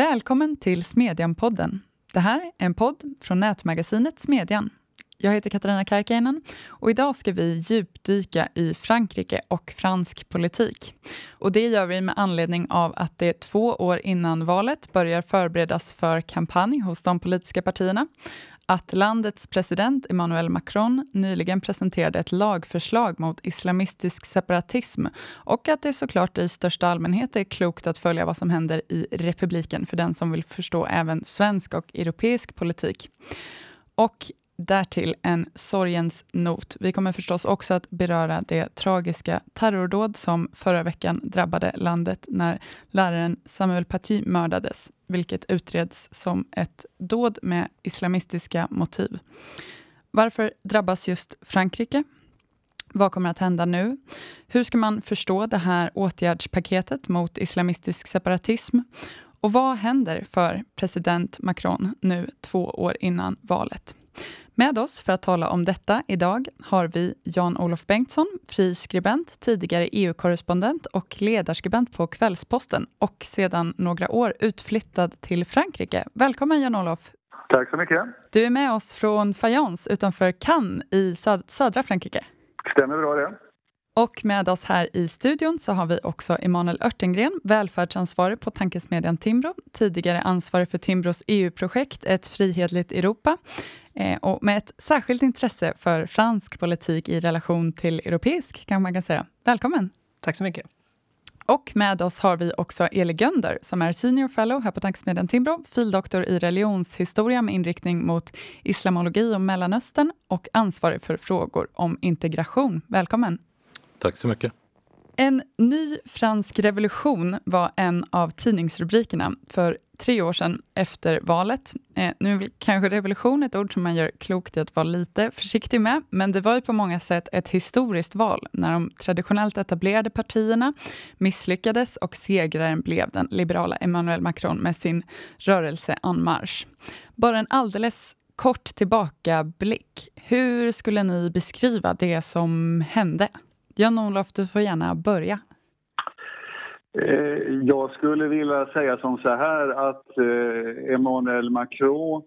Välkommen till Smedjan-podden. Det här är en podd från nätmagasinet Smedjan. Jag heter Katarina Karkiainen och idag ska vi djupdyka i Frankrike och fransk politik. Och det gör vi med anledning av att det två år innan valet börjar förberedas för kampanj hos de politiska partierna att landets president Emmanuel Macron nyligen presenterade ett lagförslag mot islamistisk separatism och att det såklart i största allmänhet är klokt att följa vad som händer i republiken för den som vill förstå även svensk och europeisk politik. Och därtill en sorgens not. Vi kommer förstås också att beröra det tragiska terrordåd som förra veckan drabbade landet när läraren Samuel Paty mördades, vilket utreds som ett dåd med islamistiska motiv. Varför drabbas just Frankrike? Vad kommer att hända nu? Hur ska man förstå det här åtgärdspaketet mot islamistisk separatism? Och vad händer för president Macron nu två år innan valet? Med oss för att tala om detta idag har vi Jan-Olof Bengtsson, fri skribent, tidigare EU-korrespondent och ledarskribent på Kvällsposten och sedan några år utflyttad till Frankrike. Välkommen Jan-Olof! Tack så mycket! Du är med oss från Fayence utanför Cannes i södra Frankrike. Stämmer bra det. Och med oss här i studion så har vi också Emanuel Örtengren, välfärdsansvarig på tankesmedjan Timbro, tidigare ansvarig för Timbros EU-projekt Ett frihetligt Europa, eh, och med ett särskilt intresse för fransk politik i relation till europeisk, kan man kan säga. Välkommen! Tack så mycket. Och med oss har vi också Eli Gönder, som är senior fellow här på tankesmedjan Timbro, fildoktor i religionshistoria med inriktning mot islamologi och Mellanöstern och ansvarig för frågor om integration. Välkommen! Tack så mycket. En ny fransk revolution var en av tidningsrubrikerna för tre år sedan efter valet. Eh, nu är kanske revolution ett ord som man gör klokt i att vara lite försiktig med, men det var ju på många sätt ett historiskt val när de traditionellt etablerade partierna misslyckades och segraren blev den liberala Emmanuel Macron med sin rörelse En Marche. Bara en alldeles kort tillbakablick. Hur skulle ni beskriva det som hände? Jan-Olof, du får gärna börja. Eh, jag skulle vilja säga som så här att eh, Emmanuel Macron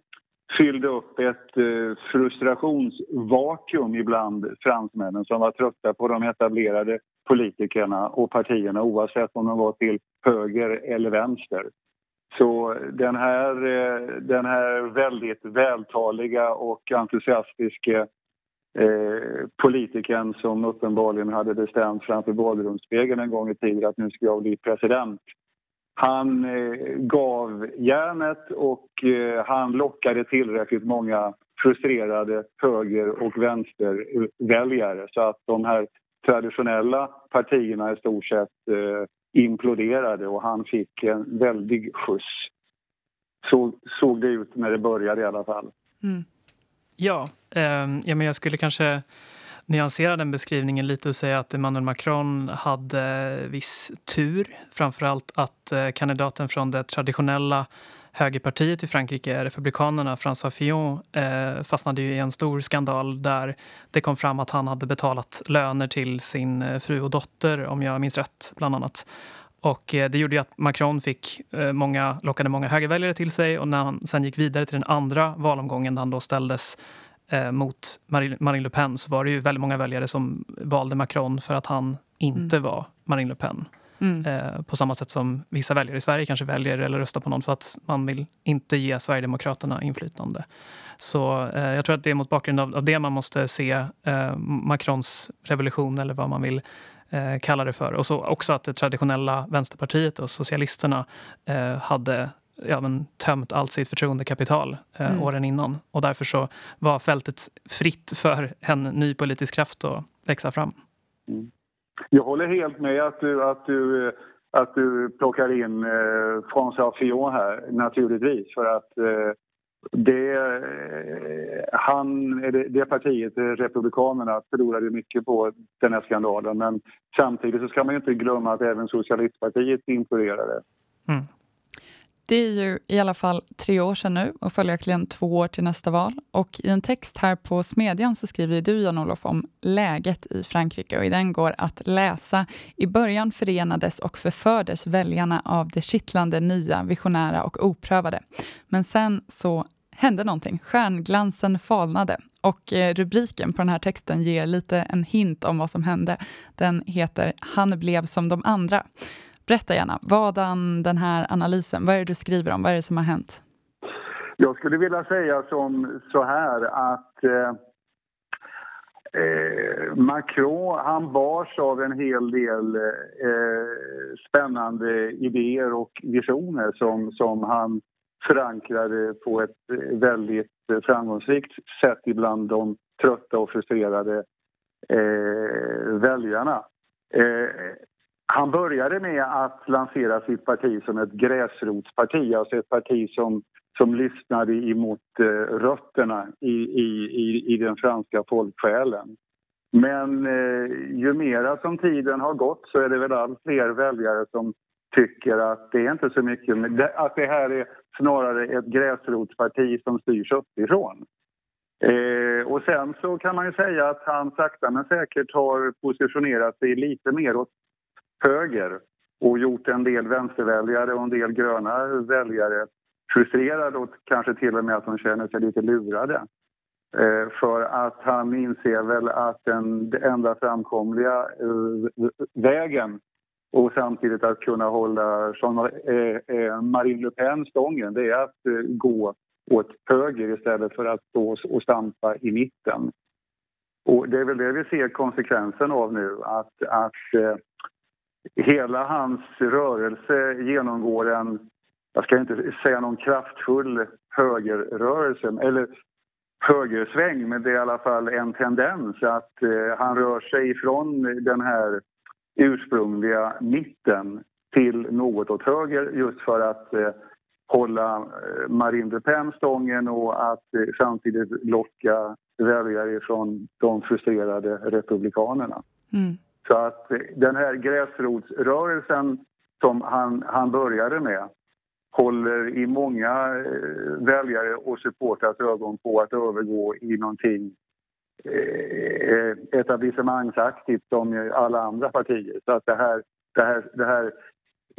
fyllde upp ett eh, frustrationsvakuum ibland fransmännen som var trötta på de etablerade politikerna och partierna oavsett om de var till höger eller vänster. Så den här, den här väldigt vältaliga och entusiastiska eh, politikern som uppenbarligen hade bestämt framför badrumsspegeln en gång i tiden att nu ska jag bli president. Han eh, gav järnet och eh, han lockade tillräckligt många frustrerade höger och vänsterväljare så att de här traditionella partierna i stort sett eh, imploderade och han fick en väldig skjuts. Så såg det ut när det började i alla fall. Mm. Ja, eh, ja men jag skulle kanske nyansera den beskrivningen lite och säga att Emmanuel Macron hade viss tur. Framförallt att eh, kandidaten från det traditionella högerpartiet i Frankrike, Republikanerna, François Fillon, eh, fastnade i en stor skandal där det kom fram att han hade betalat löner till sin eh, fru och dotter, om jag minns rätt, bland annat. Och eh, det gjorde att Macron fick eh, många, lockade många högerväljare till sig och när han sen gick vidare till den andra valomgången där han då ställdes eh, mot Marine Le Pen så var det ju väldigt många väljare som valde Macron för att han inte mm. var Marine Le Pen. Mm. På samma sätt som vissa väljare i Sverige kanske väljer eller röstar på någon för att man vill inte ge Sverigedemokraterna inflytande. Så eh, jag tror att det är mot bakgrund av, av det man måste se eh, Macrons revolution eller vad man vill eh, kallar det för. Och så också att det traditionella Vänsterpartiet och Socialisterna eh, hade ja, men, tömt allt sitt förtroendekapital eh, mm. åren innan. Och därför så var fältet fritt för en ny politisk kraft att växa fram. Mm. Jag håller helt med att du, att du, att du plockar in eh, François Fillon här, naturligtvis. För att eh, det, eh, han, det partiet, eh, Republikanerna, förlorade mycket på den här skandalen. Men samtidigt så ska man inte glömma att även Socialistpartiet influerade. Mm. Det är ju i alla fall tre år sedan nu och följaktligen två år till nästa val. Och i en text här på Smedjan så skriver du, Jan-Olof, om läget i Frankrike och i den går att läsa I början förenades och förfördes väljarna av det kittlande, nya, visionära och oprövade. Men sen så hände någonting. Stjärnglansen falnade och eh, rubriken på den här texten ger lite en hint om vad som hände. Den heter Han blev som de andra. Berätta gärna, vadan den här analysen? Vad är det du skriver om? Vad är det som har hänt? Jag skulle vilja säga som så här att eh, eh, Macron han bars av en hel del eh, spännande idéer och visioner som, som han förankrade på ett väldigt framgångsrikt sätt ibland de trötta och frustrerade eh, väljarna. Eh, han började med att lansera sitt parti som ett gräsrotsparti, alltså ett parti som, som lyssnade emot eh, rötterna i, i, i, i den franska folksjälen. Men eh, ju mera som tiden har gått så är det väl allt fler väljare som tycker att det är inte så mycket, att det här är snarare ett gräsrotsparti som styrs uppifrån. Eh, och sen så kan man ju säga att han sakta men säkert har positionerat sig lite mer åt höger och gjort en del vänsterväljare och en del gröna väljare frustrerade och kanske till och med att de känner sig lite lurade. Eh, för att han inser väl att den enda framkomliga eh, vägen och samtidigt att kunna hålla Jean, eh, eh, Marine Le Pen stången det är att eh, gå åt höger istället för att stå och stampa i mitten. Och det är väl det vi ser konsekvensen av nu, att, att eh, hela hans rörelse genomgår en, jag ska inte säga någon kraftfull högerrörelse, eller högersväng, men det är i alla fall en tendens att eh, han rör sig ifrån den här ursprungliga mitten till något åt höger just för att eh, hålla eh, Marine Le Pen stången och att eh, samtidigt locka väljare från de frustrerade republikanerna. Mm. Så att eh, den här gräsrotsrörelsen som han, han började med håller i många eh, väljare och supportrars ögon på att övergå i någonting eh, eh etablissemangsaktigt som alla andra partier. Så att det här, det här, det här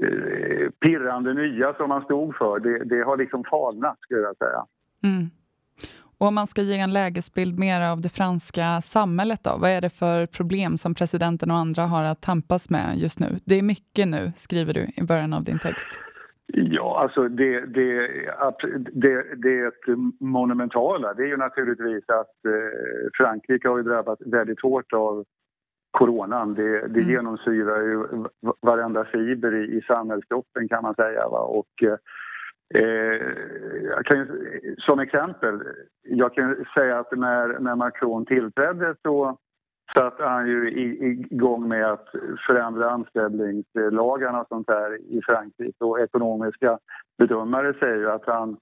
eh, pirrande nya som man stod för, det, det har liksom falnat skulle jag säga. Mm. Och om man ska ge en lägesbild mer av det franska samhället, då, vad är det för problem som presidenten och andra har att tampas med just nu? Det är mycket nu, skriver du i början av din text. Ja, alltså det, det, det, det monumentala det är ju naturligtvis att eh, Frankrike har drabbats väldigt hårt av coronan. Det, det mm. genomsyrar ju varenda fiber i, i samhällskroppen kan man säga. Va? Och, eh, Eh, jag kan, som exempel, jag kan säga att när, när Macron tillträdde så satte han ju igång med att förändra anställningslagarna och sånt där i Frankrike. Och ekonomiska bedömare säger ju att han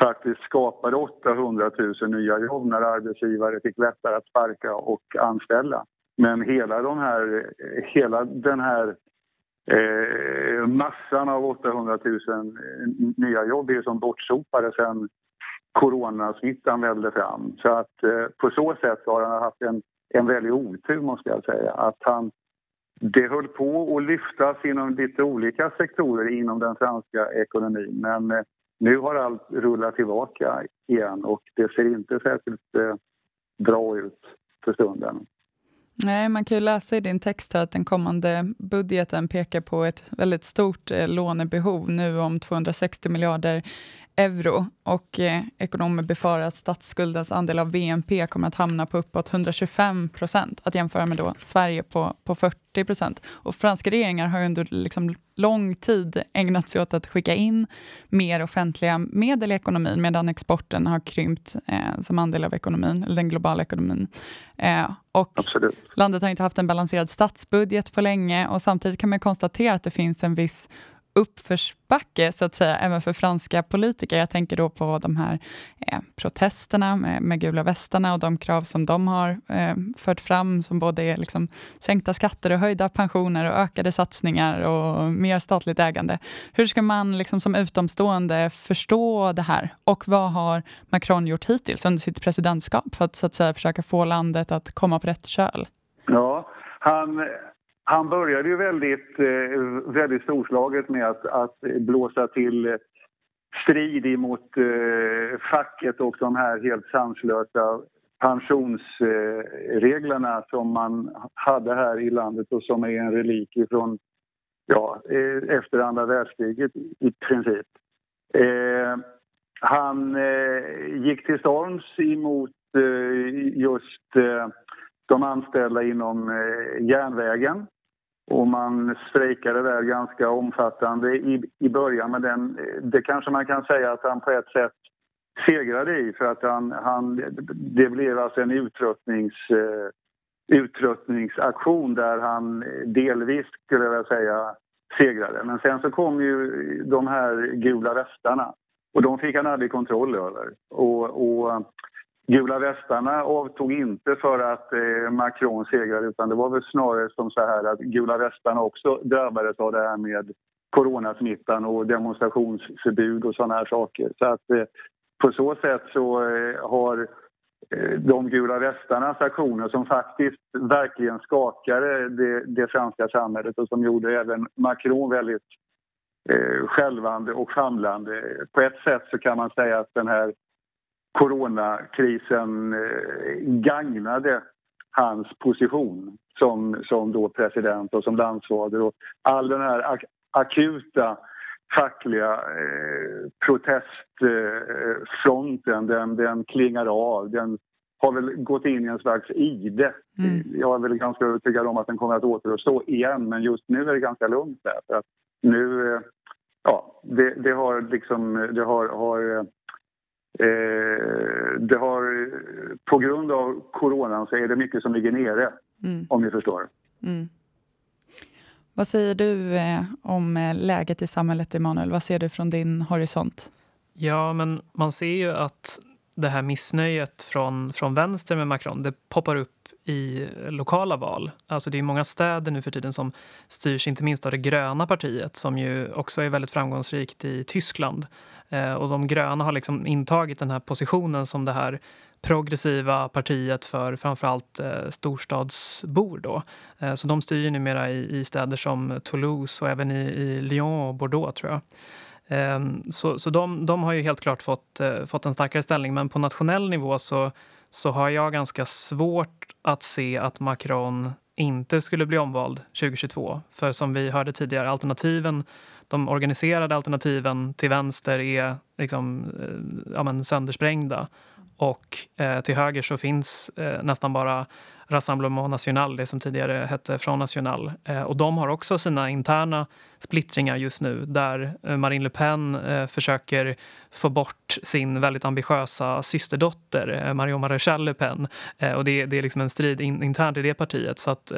faktiskt skapade 800 000 nya jobb när arbetsgivare fick lättare att sparka och anställa. Men hela, de här, hela den här eh, massan av 800 000 eh, nya jobb är som bortsopade sen coronasmittan välde fram. Så att eh, på så sätt har han haft en en väldig otur måste jag säga. Att han, det höll på att lyftas inom lite olika sektorer inom den franska ekonomin men eh, nu har allt rullat tillbaka igen och det ser inte särskilt eh, bra ut för stunden. Nej, man kan ju läsa i din text här att den kommande budgeten pekar på ett väldigt stort eh, lånebehov nu om 260 miljarder euro och eh, ekonomer befarar att statsskuldens andel av BNP kommer att hamna på uppåt 125 procent, att jämföra med då Sverige på, på 40 procent. Och franska regeringar har under liksom lång tid ägnat sig åt att skicka in mer offentliga medel i ekonomin, medan exporten har krympt eh, som andel av ekonomin, eller den globala ekonomin. Eh, och Absolut. landet har inte haft en balanserad statsbudget på länge och samtidigt kan man konstatera att det finns en viss uppförsbacke så att säga, även för franska politiker. Jag tänker då på de här eh, protesterna med, med gula västarna och de krav som de har eh, fört fram, som både är liksom sänkta skatter och höjda pensioner och ökade satsningar och mer statligt ägande. Hur ska man liksom som utomstående förstå det här? Och vad har Macron gjort hittills under sitt presidentskap för att, så att säga, försöka få landet att komma på rätt köl? Ja, han, han började ju väldigt, eh, väldigt storslaget med att, att blåsa till eh, strid emot eh, facket och de här helt sanslösa pensionsreglerna som man hade här i landet och som är en relik från ja, efter andra världskriget i princip. Eh, han eh, gick till storms emot eh, just de anställda inom järnvägen och man strejkade där ganska omfattande i, i början men den, det kanske man kan säga att han på ett sätt segrade i för att han, han, det blev alltså en uttröttnings, uh, uttröttningsaktion där han delvis, skulle jag säga, segrade. Men sen så kom ju de här gula västarna och de fick han aldrig kontroll över. Och, och Gula västarna avtog inte för att eh, Macron segrade utan det var väl snarare som så här att Gula västarna också drabbades av det här med coronasmittan och demonstrationsförbud och sådana här saker. Så att eh, på så sätt så eh, har eh, de gula västarnas aktioner som faktiskt verkligen skakade det, det franska samhället och som gjorde även Macron väldigt eh, självande och famlande. På ett sätt så kan man säga att den här coronakrisen eh, gagnade hans position som, som då president och som landsfader. Och all den här ak akuta fackliga eh, protestfronten, den, den klingar av. Den har väl gått in i en slags ide. Mm. Jag är väl ganska övertygad om att den kommer att återuppstå igen men just nu är det ganska lugnt där. För att nu, eh, ja, det, det, har liksom, det har, har Eh, det har, på grund av coronan så är det mycket som ligger nere, mm. om ni förstår. Mm. Vad säger du eh, om eh, läget i samhället, Emanuel? Vad ser du från din horisont? Ja, men man ser ju att det här missnöjet från, från vänster med Macron, det poppar upp i lokala val. Alltså det är många städer nu för tiden som styrs inte minst av det gröna partiet som ju också är väldigt framgångsrikt i Tyskland. Eh, och de gröna har liksom intagit den här positionen som det här progressiva partiet för framförallt eh, storstadsbor. Då. Eh, så de styr ju numera i, i städer som Toulouse och även i, i Lyon och Bordeaux, tror jag. Eh, så så de, de har ju helt klart fått, eh, fått en starkare ställning. Men på nationell nivå så, så har jag ganska svårt att se att Macron inte skulle bli omvald 2022. För som vi hörde tidigare, alternativen de organiserade alternativen till vänster är liksom, eh, ja, men söndersprängda. Och eh, till höger så finns eh, nästan bara Rassemblement National, det som tidigare hette Front National. Eh, och de har också sina interna splittringar just nu där eh, Marine Le Pen eh, försöker få bort sin väldigt ambitiösa systerdotter eh, Marion Maréchal Le Pen. Eh, och det, det, är liksom en strid in, internt i det partiet. Så att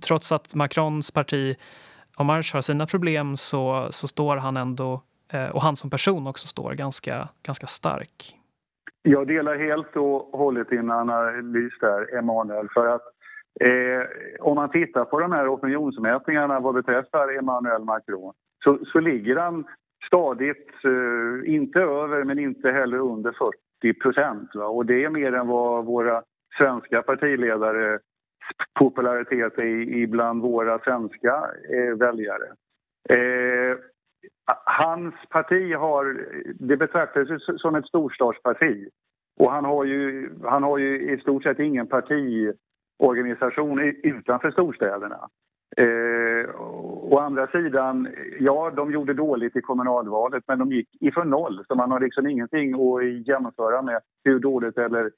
trots att Macrons parti om har sina problem så, så står han ändå, eh, och han som person också står ganska, ganska stark. Jag delar helt och hållet din analys där, Emanuel. För att eh, om man tittar på de här opinionsmätningarna vad beträffar Emmanuel Macron så, så ligger han stadigt, eh, inte över men inte heller under 40 procent. Och det är mer än vad våra svenska partiledare popularitet i, bland våra svenska eh, väljare. Eh, hans parti har, det betraktas som ett storstadsparti. Och han har, ju, han har ju i stort sett ingen partiorganisation utanför storstäderna. Eh, å andra sidan, ja, de gjorde dåligt i kommunalvalet men de gick ifrån noll så man har liksom ingenting att jämföra med hur dåligt eller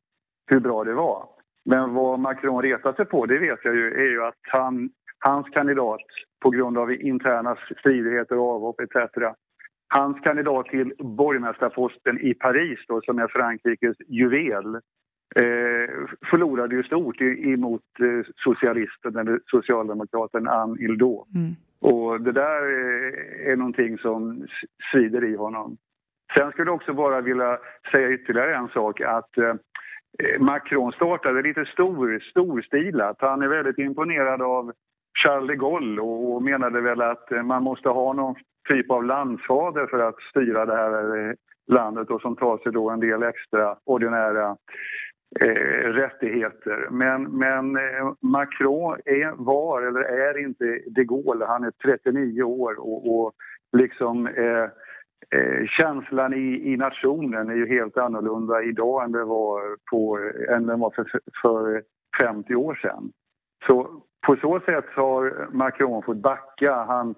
hur bra det var. Men vad Macron retar sig på, det vet jag ju, är ju att han, hans kandidat på grund av interna stridigheter och avhopp etc. Hans kandidat till borgmästarposten i Paris då, som är Frankrikes juvel eh, förlorade ju stort emot eh, socialisten eller socialdemokraten Anne Hildau. Mm. Och det där är någonting som svider i honom. Sen skulle jag också bara vilja säga ytterligare en sak att eh, Macron startade lite stor, storstilat. Han är väldigt imponerad av Charles de Gaulle och menade väl att eh, man måste ha någon typ av landsfader för att styra det här eh, landet och som tar sig då en del extra ordinära eh, rättigheter. Men, men eh, Macron är, var eller är inte de Gaulle. Han är 39 år och, och liksom eh, eh, känslan i, i nationen är ju helt annorlunda idag än det var, på, än den var för, för 50 år sedan. Så på så sätt har Macron fått backa. Han,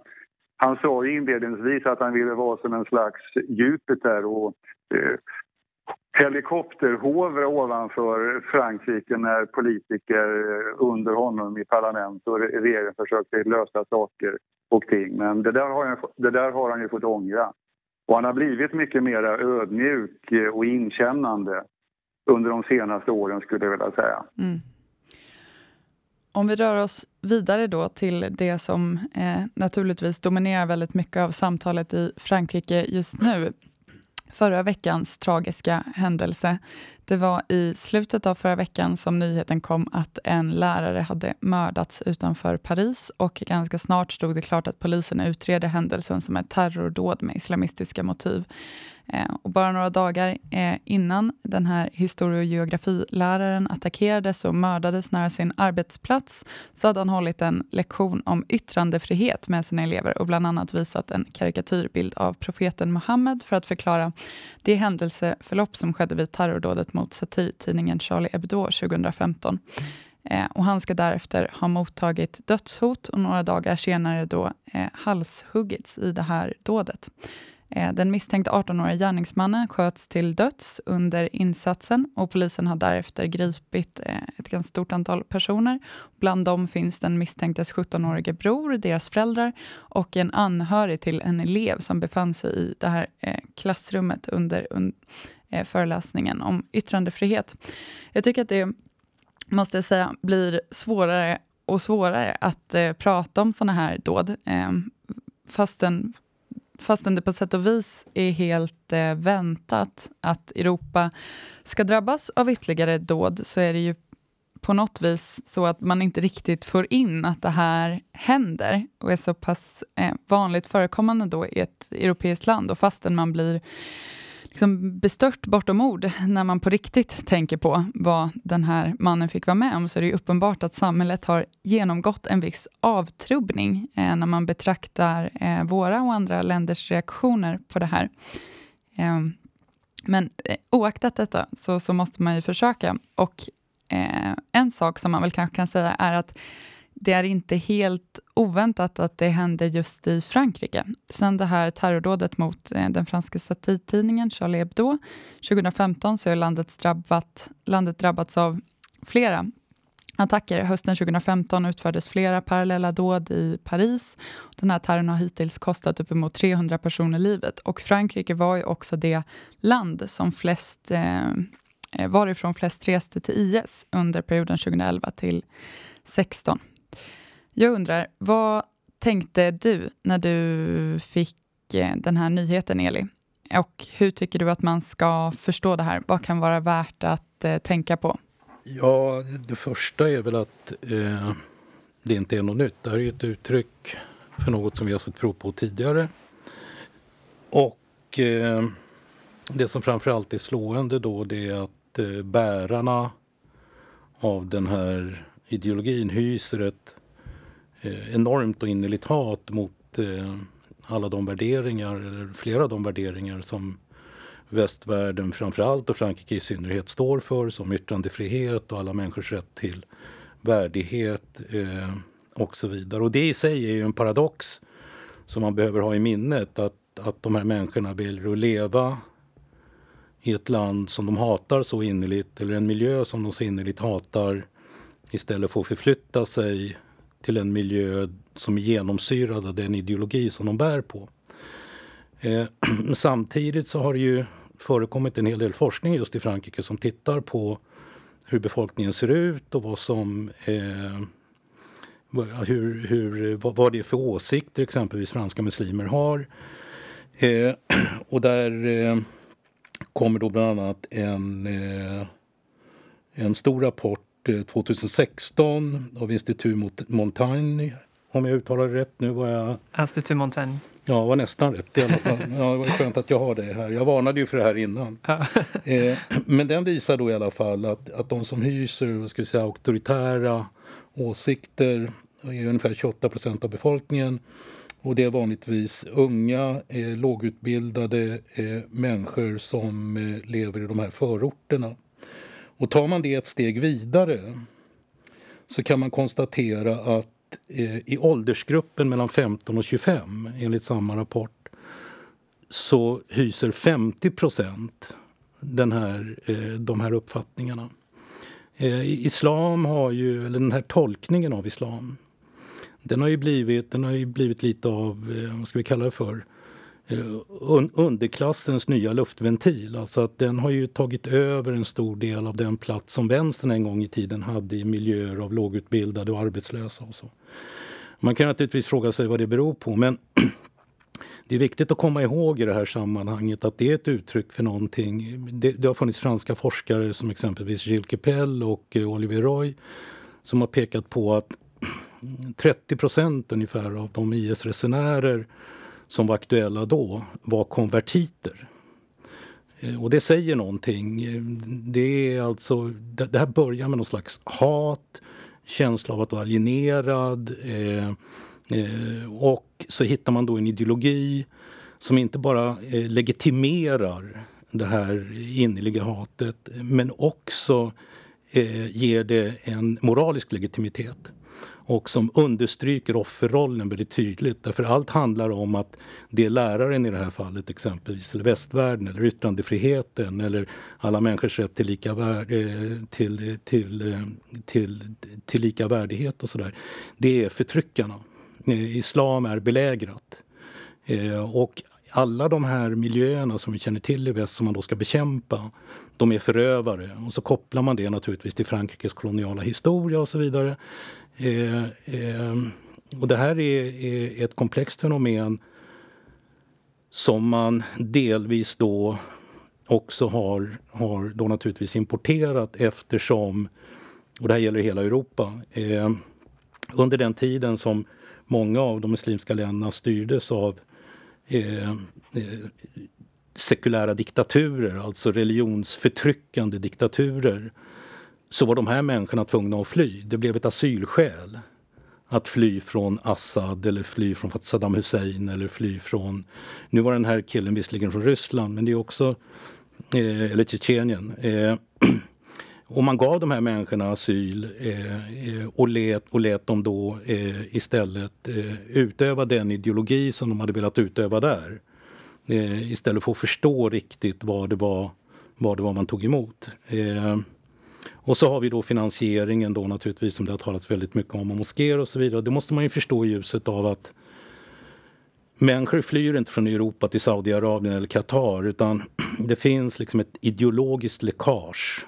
han sa inledningsvis att han ville vara som en slags Jupiter och eh, helikopterhovra ovanför Frankrike när politiker eh, under honom i parlament och regeringen försökte lösa saker och ting. Men det där har han, det där har han ju fått ångra. Och han har blivit mycket mer ödmjuk eh, och inkännande under de senaste åren skulle jag vilja säga. Mm. Om vi rör oss vidare då till det som eh, naturligtvis dominerar väldigt mycket av samtalet i Frankrike just nu. Förra veckans tragiska händelse. Det var i slutet av förra veckan som nyheten kom att en lärare hade mördats utanför Paris och ganska snart stod det klart att polisen utreder händelsen som ett terrordåd med islamistiska motiv. Eh, och bara några dagar eh, innan den här historie och geografiläraren attackerades och mördades nära sin arbetsplats så hade han hållit en lektion om yttrandefrihet med sina elever och bland annat visat en karikatyrbild av profeten Muhammed för att förklara det händelseförlopp som skedde vid terrordådet mot satirtidningen Charlie Hebdo 2015. Eh, och han ska därefter ha mottagit dödshot och några dagar senare då eh, halshuggits i det här dådet. Eh, den misstänkte 18-åriga gärningsmannen sköts till döds under insatsen och polisen har därefter gripit eh, ett ganska stort antal personer. Bland dem finns den misstänktes 17-årige bror, deras föräldrar och en anhörig till en elev som befann sig i det här eh, klassrummet under föreläsningen om yttrandefrihet. Jag tycker att det, måste jag säga, blir svårare och svårare att prata om sådana här dåd fastän fastän det på sätt och vis är helt eh, väntat att Europa ska drabbas av ytterligare dåd, så är det ju på något vis så att man inte riktigt får in att det här händer och är så pass eh, vanligt förekommande då i ett europeiskt land. Och fastän man blir liksom bestört bortom ord när man på riktigt tänker på vad den här mannen fick vara med om, så är det uppenbart att samhället har genomgått en viss avtrubbning eh, när man betraktar eh, våra och andra länders reaktioner på det här. Eh, men eh, oaktat detta så, så måste man ju försöka. Och eh, en sak som man väl kanske kan säga är att det är inte helt oväntat att det händer just i Frankrike. Sen det här terrordådet mot eh, den franska satirtidningen Charlie Hebdo 2015 så har landet, drabbat, landet drabbats av flera attacker. Hösten 2015 utfördes flera parallella dåd i Paris. Den här terrorn har hittills kostat uppemot 300 personer livet och Frankrike var ju också det land som flest eh, eh varifrån flest reste till IS under perioden 2011 till 2016. Jag undrar, vad tänkte du när du fick eh, den här nyheten, Eli? Och hur tycker du att man ska förstå det här? Vad kan vara värt att eh, tänka på? Ja, det första är väl att eh, det inte är något nytt. Det här är ett uttryck för något som vi har sett prov på tidigare. Och eh, det som framförallt är slående då det är att eh, bärarna av den här ideologin hyser ett Eh, enormt och innerligt hat mot eh, alla de värderingar, eller flera av de värderingar som västvärlden framförallt och Frankrike i synnerhet står för som yttrandefrihet och alla människors rätt till värdighet eh, och så vidare. Och det i sig är ju en paradox som man behöver ha i minnet att, att de här människorna vill leva i ett land som de hatar så innerligt eller en miljö som de så innerligt hatar istället för att förflytta sig till en miljö som är genomsyrad av den ideologi som de bär på. Eh, samtidigt så har det ju förekommit en hel del forskning just i Frankrike som tittar på hur befolkningen ser ut och vad som, eh, hur, hur, vad, vad det är för åsikter exempelvis franska muslimer har. Eh, och där eh, kommer då bland annat en, eh, en stor rapport 2016 eh, av Institut Montaigne, om jag uttalar det rätt nu. Var jag... Institut Montaigne. Ja, var nästan rätt i alla fall. Ja, det var skönt att jag har det här. Jag varnade ju för det här innan. eh, men den visar då i alla fall att, att de som hyser vad ska vi säga, auktoritära åsikter är ungefär 28 procent av befolkningen. Och det är vanligtvis unga, eh, lågutbildade eh, människor som eh, lever i de här förorterna. Och tar man det ett steg vidare så kan man konstatera att eh, i åldersgruppen mellan 15 och 25, enligt samma rapport, så hyser 50 procent den här, eh, de här uppfattningarna. Eh, islam har ju, eller den här tolkningen av islam, den har ju blivit, den har ju blivit lite av, eh, vad ska vi kalla det för, eh, Eh, underklassens nya luftventil. Alltså att den har ju tagit över en stor del av den plats som vänstern en gång i tiden hade i miljöer av lågutbildade och arbetslösa och så. Man kan naturligtvis fråga sig vad det beror på men det är viktigt att komma ihåg i det här sammanhanget att det är ett uttryck för någonting. Det, det har funnits franska forskare som exempelvis Gilles Kepel och eh, Olivier Roy som har pekat på att 30 procent ungefär av de IS-resenärer som var aktuella då var konvertiter. Eh, och det säger någonting. Eh, det, är alltså, det här börjar med någon slags hat, känsla av att vara alienerad. Eh, eh, och så hittar man då en ideologi som inte bara eh, legitimerar det här innerliga hatet men också eh, ger det en moralisk legitimitet och som understryker offerrollen väldigt tydligt. Därför allt handlar om att det är läraren i det här fallet exempelvis, eller västvärlden, eller yttrandefriheten eller alla människors rätt till lika, värde, eh, till, till, eh, till, till lika värdighet och sådär. Det är förtryckarna. Eh, islam är belägrat. Och alla de här miljöerna som vi känner till i väst som man då ska bekämpa, de är förövare. Och så kopplar man det naturligtvis till Frankrikes koloniala historia och så vidare. Eh, eh, och det här är, är, ett komplext fenomen som man delvis då också har, har då naturligtvis importerat eftersom, och det här gäller hela Europa, eh, under den tiden som många av de muslimska länderna styrdes av eh, eh, sekulära diktaturer, alltså religionsförtryckande diktaturer så var de här människorna tvungna att fly. Det blev ett asylskäl att fly från Assad eller fly från Saddam Hussein eller fly från... Nu var den här killen visserligen från Ryssland men det är också... Eh, eller Tjetjenien. Eh, och man gav de här människorna asyl eh, eh och, lät, och lät dem då eh, istället eh, utöva den ideologi som de hade velat utöva där. Eh, istället för att förstå riktigt vad det var, vad det var man tog emot. Eh, och så har vi då finansieringen då naturligtvis som det har talats väldigt mycket om, och moskéer och så vidare. Det måste man ju förstå i ljuset av att människor flyr inte från Europa till Saudiarabien eller Qatar utan det finns liksom ett ideologiskt läckage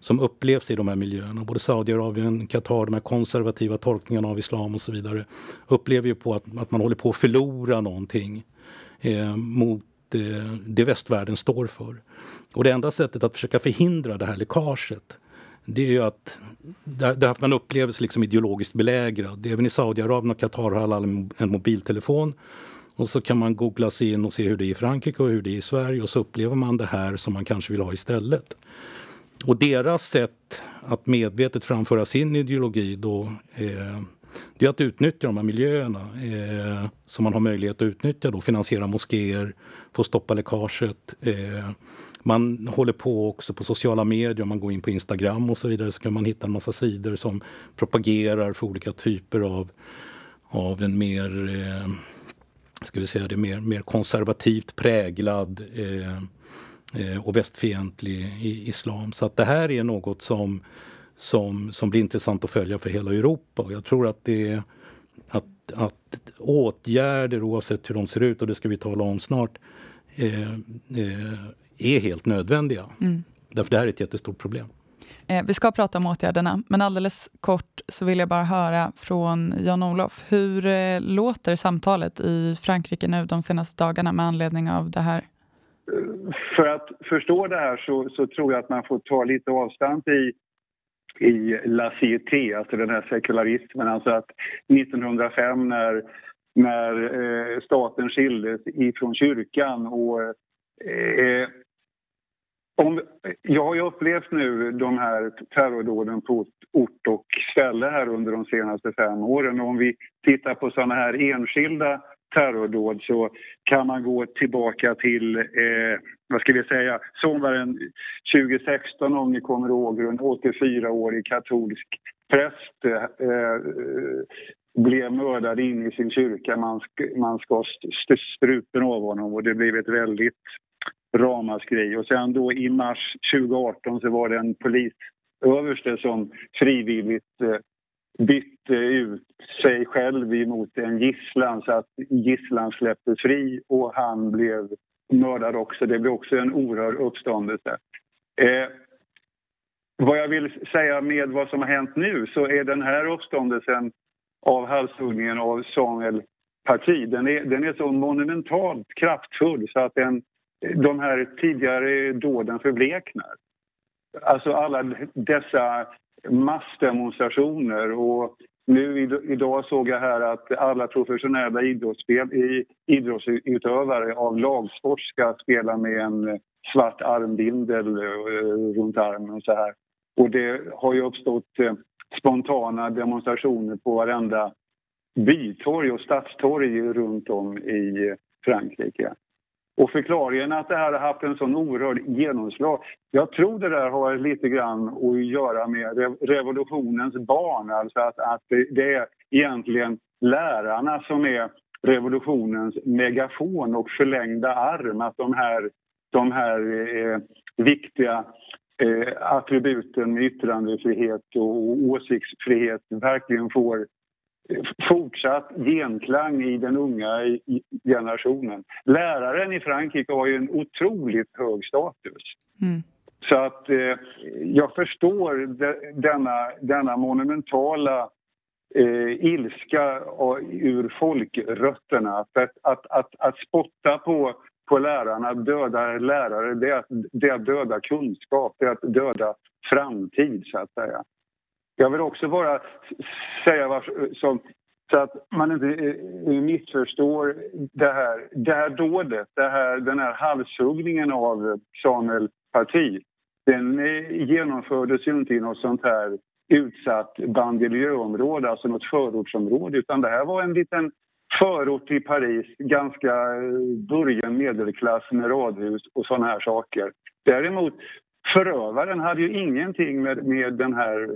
som upplevs i de här miljöerna. Både Saudiarabien, Qatar, de här konservativa tolkningarna av islam och så vidare upplever ju på att, att man håller på att förlora någonting eh, mot eh, det västvärlden står för. Och det enda sättet att försöka förhindra det här läckaget det är ju att, där att man upplever sig liksom ideologiskt belägrad. Även i Saudiarabien och Qatar har alla en mobiltelefon. Och så kan man googla sig in och se hur det är i Frankrike och hur det är i Sverige och så upplever man det här som man kanske vill ha istället. Och deras sätt att medvetet framföra sin ideologi då eh, det är att utnyttja de här miljöerna eh, som man har möjlighet att utnyttja då, finansiera moskéer, få stoppa läckaget, eh, man håller på också på sociala medier, man går in på Instagram och så vidare så kan man hitta en massa sidor som propagerar för olika typer av, av en mer, eh, ska vi säga det, mer, mer konservativt präglad eh, eh, och västfientlig islam. Så att det här är något som, som, som blir intressant att följa för hela Europa. Och jag tror att det att, att åtgärder oavsett hur de ser ut, och det ska vi tala om snart, eh, eh, är helt nödvändiga. Mm. Därför det här är ett jättestort problem. Eh, vi ska prata om åtgärderna, men alldeles kort så vill jag bara höra från Jan-Olof. Hur eh, låter samtalet i Frankrike nu de senaste dagarna med anledning av det här? För att förstå det här så, så tror jag att man får ta lite avstånd i i La Cité, alltså den här sekularismen. Alltså att 1905 när, när eh, staten skildes ifrån kyrkan och eh, om, jag har ju upplevt nu de här terrordåden på ort och ställe här under de senaste fem åren. Och om vi tittar på såna här enskilda terrordåd så kan man gå tillbaka till, eh, vad ska vi säga, sommaren 2016 om ni kommer ihåg, en 84-årig katolsk präst eh, blev mördad in i sin kyrka. Man, man skar strupen av honom och det blev ett väldigt ramaskri. Och sen då i mars 2018 så var det en polisöverste som frivilligt eh, bytte ut sig själv emot en gisslan så att gisslan släpptes fri och han blev mördad också. Det blev också en oerhörd uppståndelse. Eh, vad jag vill säga med vad som har hänt nu så är den här uppståndelsen av halshuggningen av Samuel Parti, den är, den är så monumentalt kraftfull så att den, de här tidigare dåden förbleknar. Alltså alla dessa massdemonstrationer och nu idag såg jag här att alla professionella idrottsspel, idrottsutövare av lagsport ska spela med en svart armbindel eh, runt armen och så här. Och det har ju uppstått eh, spontana demonstrationer på varenda bytorg och stadstorg runt om i Frankrike. Och förklaringen att det här har haft en sån oerhörd genomslag, jag tror det där har lite grann att göra med revolutionens barn, alltså att, att det är egentligen lärarna som är revolutionens megafon och förlängda arm, att de här, de här eh, viktiga eh, attributen med yttrandefrihet och åsiktsfrihet verkligen får fortsatt genklang i den unga generationen. Läraren i Frankrike har ju en otroligt hög status. Mm. Så att eh, jag förstår de, denna, denna monumentala eh, ilska ur folkrötterna. Att, att, att, att spotta på, på lärarna, döda lärare, det är, att, det är att döda kunskap, det är att döda framtid så att säga. Jag vill också bara säga var, som, så att man inte eh, eh, missförstår det här, det här dådet, det här, den här halshuggningen av Samuel Parti. Den eh, genomfördes ju inte i något sånt här utsatt banlieusområde, alltså något förortsområde, utan det här var en liten förort i Paris, ganska början medelklass med radhus och såna här saker. Däremot Förövaren hade ju ingenting med, med den här eh,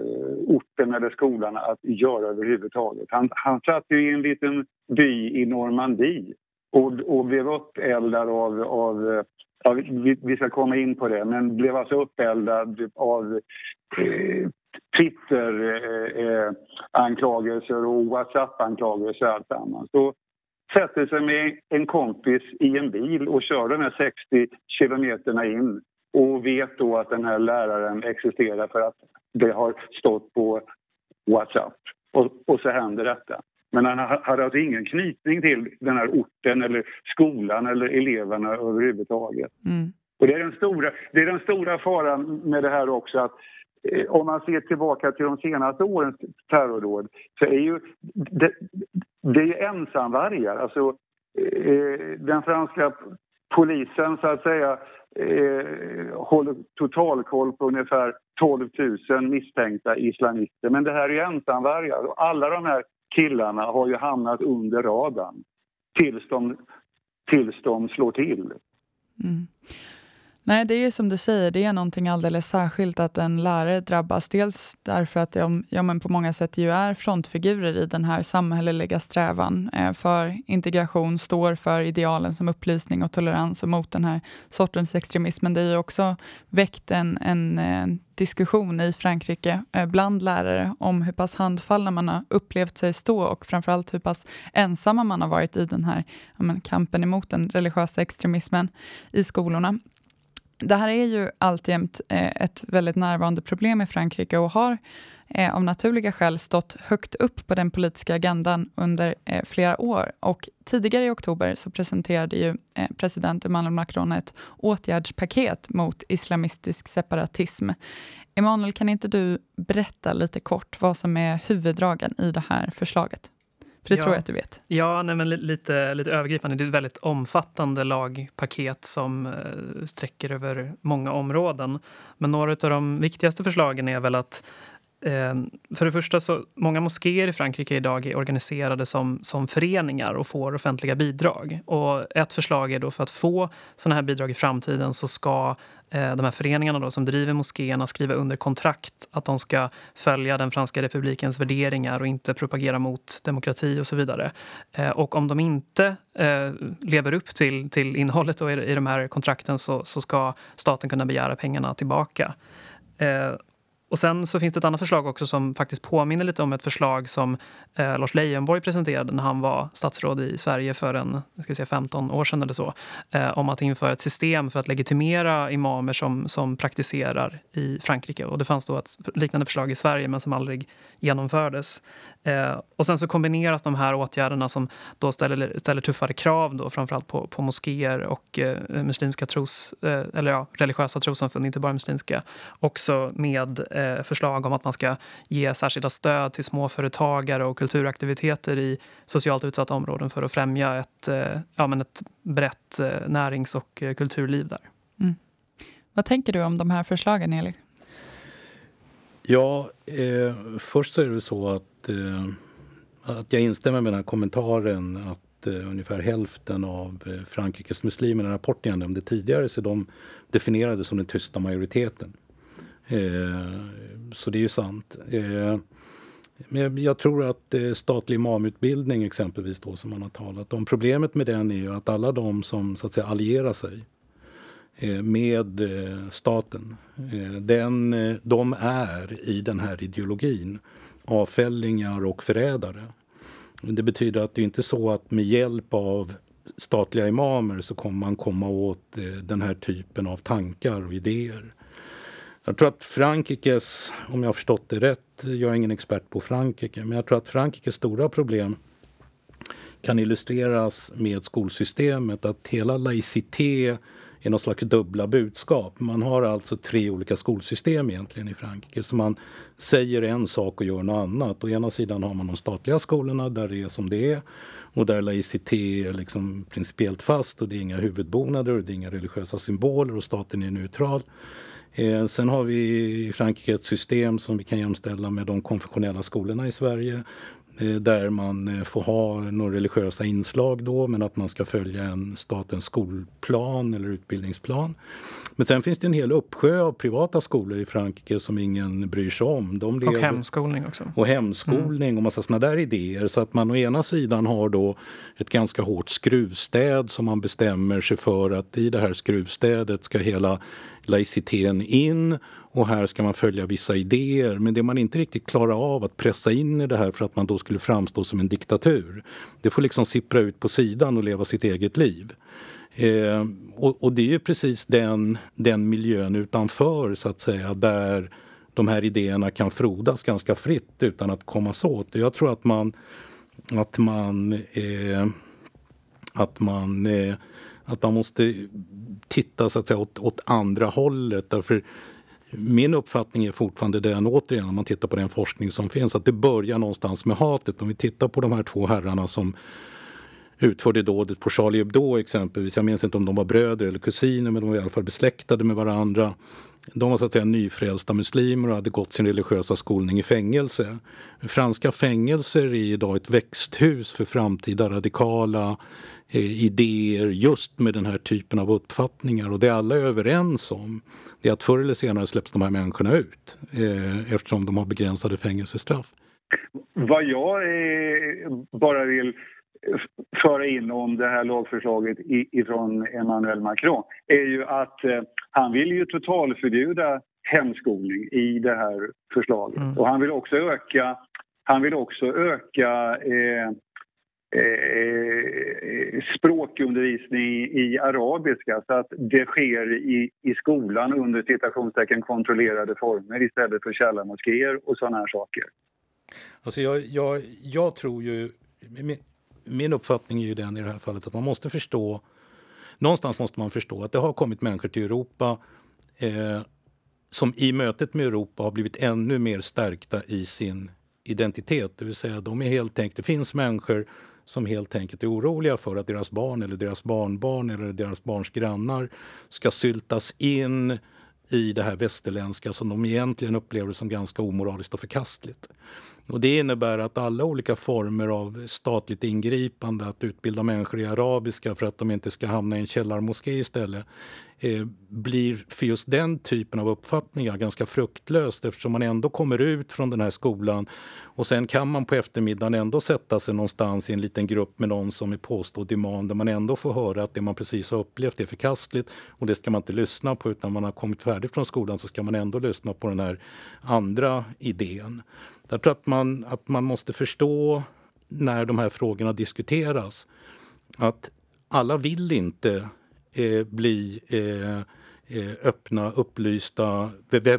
orten eller skolan att göra överhuvudtaget. Han, han satt ju i en liten by i Normandie och, och blev uppeldad av, av, eh, av vi, vi, ska komma in på det, men blev alltså uppeldad av eh, Twitter-anklagelser eh, eh och Whatsapp-anklagelser och alltsammans. Så sätter sig med en kompis i en bil och kör de här 60 kilometerna in och vet då att den här läraren existerar för att det har stått på Whatsapp. Och, och så händer detta. Men han hade alltså ingen knytning till den här orten eller skolan eller eleverna överhuvudtaget. Mm. Och det är, den stora, det är den stora faran med det här också att eh, om man ser tillbaka till de senaste årens terrordåd så är ju det, det är ensamvargar. Alltså, eh, den franska polisen så att säga eh, håller totalkoll på ungefär 12 000 misstänkta islamister. Men det här är ensamvargar och alla de här killarna har ju hamnat under radarn tills de, tills de slår till. Mm. Nej, det är som du säger, det är någonting alldeles särskilt att en lärare drabbas. Dels därför att de ja, men på många sätt ju är frontfigurer i den här samhälleliga strävan eh, för integration, står för idealen som upplysning och tolerans och mot den här sortens extremism. Men det har ju också väckt en, en, en diskussion i Frankrike eh, bland lärare om hur pass handfallna man har upplevt sig stå och framförallt hur pass ensamma man har varit i den här ja, men, kampen emot den religiösa extremismen i skolorna. Det här är ju alltjämt eh, ett väldigt närvarande problem i Frankrike och har eh, av naturliga skäl stått högt upp på den politiska agendan under eh, flera år. Och tidigare i oktober så presenterade ju president Emmanuel Macron ett åtgärdspaket mot islamistisk separatism. Emanuel, kan inte du berätta lite kort vad som är huvuddragen i det här förslaget? För det ja. tror jag att du vet. Ja, nej, men lite, lite övergripande. Det är ett väldigt omfattande lagpaket som eh, sträcker över många områden. Men några av de viktigaste förslagen är väl att Ehm, för det första, så många moskéer i Frankrike idag är organiserade som, som föreningar och får offentliga bidrag. Och ett förslag är då för att få sådana här bidrag i framtiden så ska eh, de här föreningarna då, som driver moskéerna skriva under kontrakt att de ska följa den franska republikens värderingar och inte propagera mot demokrati och så vidare. Eh, och om de inte eh, lever upp till, till innehållet då i, i de här kontrakten så, så ska staten kunna begära pengarna tillbaka. Och sen så finns det ett annat förslag också som faktiskt påminner lite om ett förslag som eh, Lars Leijonborg presenterade när han var statsråd i Sverige för en, ska säga 15 år sedan eller så. Eh, om att införa ett system för att legitimera imamer som, som praktiserar i Frankrike. Och det fanns då ett liknande förslag i Sverige men som aldrig genomfördes. Eh, och sen så kombineras de här åtgärderna som då ställer, ställer tuffare krav då, framförallt på, på moskéer och eh, muslimska tros, eh, eller ja, religiösa trossamfund, inte bara muslimska, också med eh, förslag om att man ska ge särskilda stöd till småföretagare och kulturaktiviteter i socialt utsatta områden för att främja ett, eh, ja, men ett brett eh, närings och eh, kulturliv där. Mm. Vad tänker du om de här förslagen, Eli? Ja, eh, först så är det så att, eh, att jag instämmer med den här kommentaren att eh, ungefär hälften av eh, Frankrikes muslimer, den rapporten jag nämnde tidigare, så de definierades som den tysta majoriteten. Eh, så det är ju sant. Eh, men jag tror att eh, statlig imamutbildning exempelvis då som man har talat om. Problemet med den är ju att alla de som så att säga allierar sig Eh, med eh, staten. Eh, den, de är i den här ideologin avfällingar och förrädare. Det betyder att det inte är så att med hjälp av statliga imamer så kommer man komma åt den här typen av tankar och idéer. Jag tror att Frankrikes, om jag har förstått det rätt, jag är ingen expert på Frankrike, men jag tror att Frankrikes stora problem kan illustreras med skolsystemet. Att hela laicitet är någon slags dubbla budskap. Man har alltså tre olika skolsystem egentligen i Frankrike. Så man säger en sak och gör något annat. Å ena sidan har man de statliga skolorna där det är som det är. Och där laicité är liksom principiellt fast och det är inga huvudbonader och det är inga religiösa symboler och staten är neutral. Eh, sen har vi i Frankrike ett system som vi kan jämställa med de konfessionella skolorna i Sverige där man eh, får ha några religiösa inslag då men att man ska följa en statens skolplan eller utbildningsplan. Men sen finns det en hel uppsjö av privata skolor i Frankrike som ingen bryr sig om. De och hemskolning också. Och hemskolning mm. och massa sådana där idéer. Så att man å ena sidan har då ett ganska hårt skruvstäd som man bestämmer sig för att i det här skruvstädet ska hela laiciteten in och här ska man följa vissa idéer. Men det man inte riktigt klarar av att pressa in i det här för att man då skulle framstå som en diktatur. Det får liksom sippra ut på sidan och leva sitt eget liv. Eh, och, och, det är ju precis den, den miljön utanför så att säga där de här idéerna kan frodas ganska fritt utan att kommas åt. Jag tror att man att man eh, att man eh, att man måste titta så att säga, åt, åt andra hållet. Därför min uppfattning är fortfarande den, återigen, om man tittar på den forskning som finns, att det börjar någonstans med hatet. Om vi tittar på de här två herrarna som utförde dådet på Charlie Hebdo exempelvis. Jag minns inte om de var bröder eller kusiner, men de var i alla fall besläktade med varandra. De var så att säga nyfrälsta muslimer och hade gått sin religiösa skolning i fängelse. Franska fängelser är idag ett växthus för framtida radikala eh, idéer just med den här typen av uppfattningar. Och det alla är överens om det är att förr eller senare släpps de här människorna ut eh, eftersom de har begränsade fängelsestraff. Vad jag eh, bara vill föra in om det här lagförslaget ifrån Emmanuel Macron är ju att eh, han vill ju totalförbjuda hemskolning i det här förslaget. Mm. Och han vill också öka, han vill också öka eh, eh, språkundervisning i arabiska så att det sker i, i skolan under citationstecken kontrollerade former istället för källarmoskéer och sådana här saker. Alltså jag, jag, jag tror ju... Min, uppfattning är ju den i det här fallet att man måste förstå någonstans måste man förstå att det har kommit människor till Europa eh, som i mötet med Europa har blivit ännu mer stärkta i sin identitet. Det vill säga de är helt enkelt, det finns människor som helt enkelt är oroliga för att deras barn eller deras barnbarn eller deras barns grannar ska syltas in i det här västerländska som de egentligen upplever som ganska omoraliskt och förkastligt. Och det innebär att alla olika former av statligt ingripande, att utbilda människor i arabiska för att de inte ska hamna i en källarmoské istället, eh, blir för just den typen av uppfattningar ganska fruktlöst eftersom man ändå kommer ut från den här skolan och sen kan man på eftermiddagen ändå sätta sig någonstans i en liten grupp med någon som är påstådd imam där man ändå får höra att det man precis har upplevt är förkastligt och det ska man inte lyssna på utan när man har kommit färdigt från skolan så ska man ändå lyssna på den här andra idén. Jag tror att man, att man måste förstå när de här frågorna diskuteras att alla vill inte eh, bli eh, eh öppna, upplysta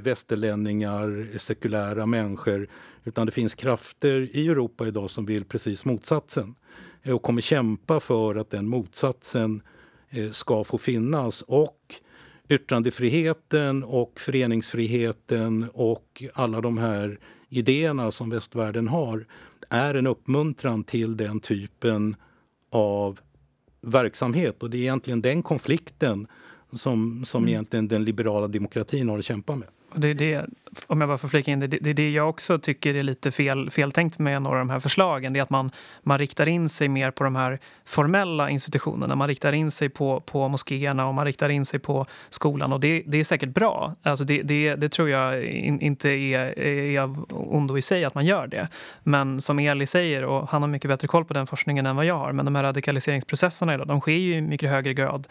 västerlänningar, sekulära människor. Utan det finns krafter i Europa idag som vill precis motsatsen eh, och kommer kämpa för att den motsatsen eh, ska få finnas. Och yttrandefriheten och föreningsfriheten och alla de här idéerna som västvärlden har är en uppmuntran till den typen av verksamhet. Och det är egentligen den konflikten som, som mm. egentligen den liberala demokratin har att kämpa med. Det är det, om jag bara får flika in det, det är det jag också tycker är lite fel, feltänkt med några av de här förslagen. Det är att man, man riktar in sig mer på de här formella institutionerna. Man riktar in sig på, på moskéerna och man riktar in sig på skolan. Och det, det är säkert bra. Alltså det, det, det tror jag in, inte är, är av ondo i sig att man gör det. Men som Eli säger, och han har mycket bättre koll på den forskningen än vad jag har, men de här radikaliseringsprocesserna idag, de sker ju i mycket högre grad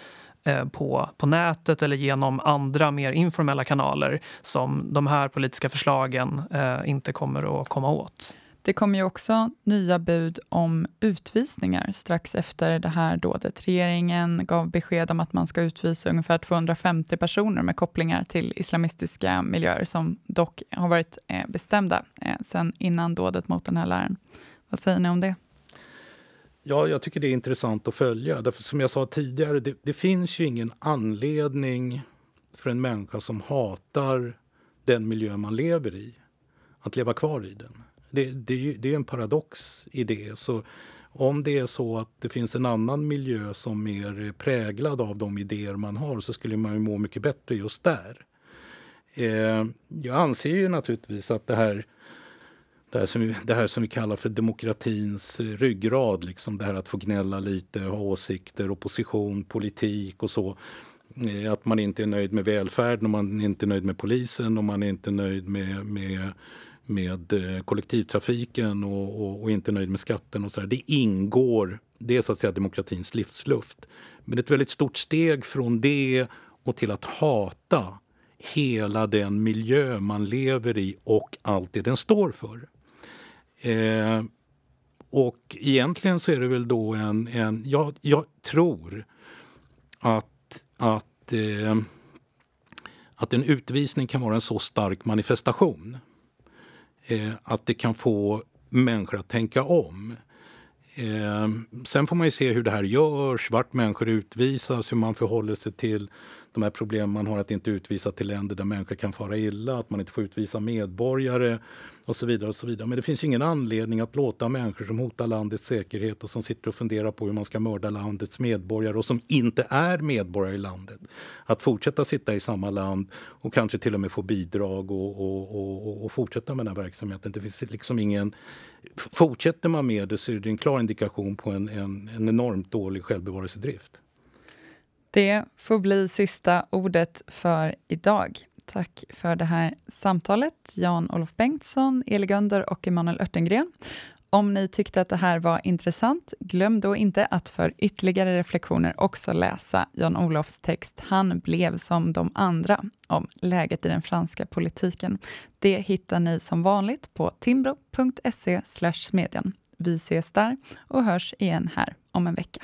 Eh, på, på nätet eller genom andra mer informella kanaler som de här politiska förslagen eh, inte kommer att komma åt. Det kom ju också nya bud om utvisningar strax efter det här dådet. Regeringen gav besked om att man ska utvisa ungefär 250 personer med kopplingar till islamistiska miljöer som dock har varit eh, bestämda sen sedan innan dådet mot den här läraren. Vad säger ni om det? Ja, jag tycker det är intressant att följa. Därför som jag sa tidigare, det, det, finns ju ingen anledning för en människa som hatar den miljö man lever i att leva kvar i den. Det, det, det är en paradox i det. Så om det är så att det finns en annan miljö som är präglad av de idéer man har så skulle man ju må mycket bättre just där. Eh, jag anser ju naturligtvis att det här det här, som vi, det här som vi kallar för demokratins ryggrad, liksom det här att få gnälla lite, ha åsikter, opposition, politik och så. Eh, att man inte är nöjd med välfärden, och man är inte är nöjd med polisen och man är inte nöjd med, med, med eh, kollektivtrafiken och, och, och inte nöjd med skatten och så där. Det ingår, det är så att säga demokratins livsluft. Men ett väldigt stort steg från det och till att hata hela den miljö man lever i och allt det den står för. Eh, och egentligen så är det väl då en... en jag, jag tror att, att, eh, att en utvisning kan vara en så stark manifestation eh, att det kan få människor att tänka om. Eh, sen får man ju se hur det här görs, vart människor utvisas, hur man förhåller sig till de här problemen man har att inte utvisa till länder där människor kan fara illa, att man inte får utvisa medborgare och så vidare. och så vidare. Men det finns ingen anledning att låta människor som hotar landets säkerhet och som sitter och funderar på hur man ska mörda landets medborgare och som inte är medborgare i landet, att fortsätta sitta i samma land och kanske till och med få bidrag och, och, och, och fortsätta med den här verksamheten. Det finns liksom ingen... Fortsätter man med det så är det en klar indikation på en, en, en enormt dålig självbevarelsedrift. Det får bli sista ordet för idag. Tack för det här samtalet, Jan-Olof Bengtsson, Eli Gönder och Emanuel Örtengren. Om ni tyckte att det här var intressant, glöm då inte att för ytterligare reflektioner också läsa Jan-Olofs text Han blev som de andra om läget i den franska politiken. Det hittar ni som vanligt på timbro.se smedjan. Vi ses där och hörs igen här om en vecka.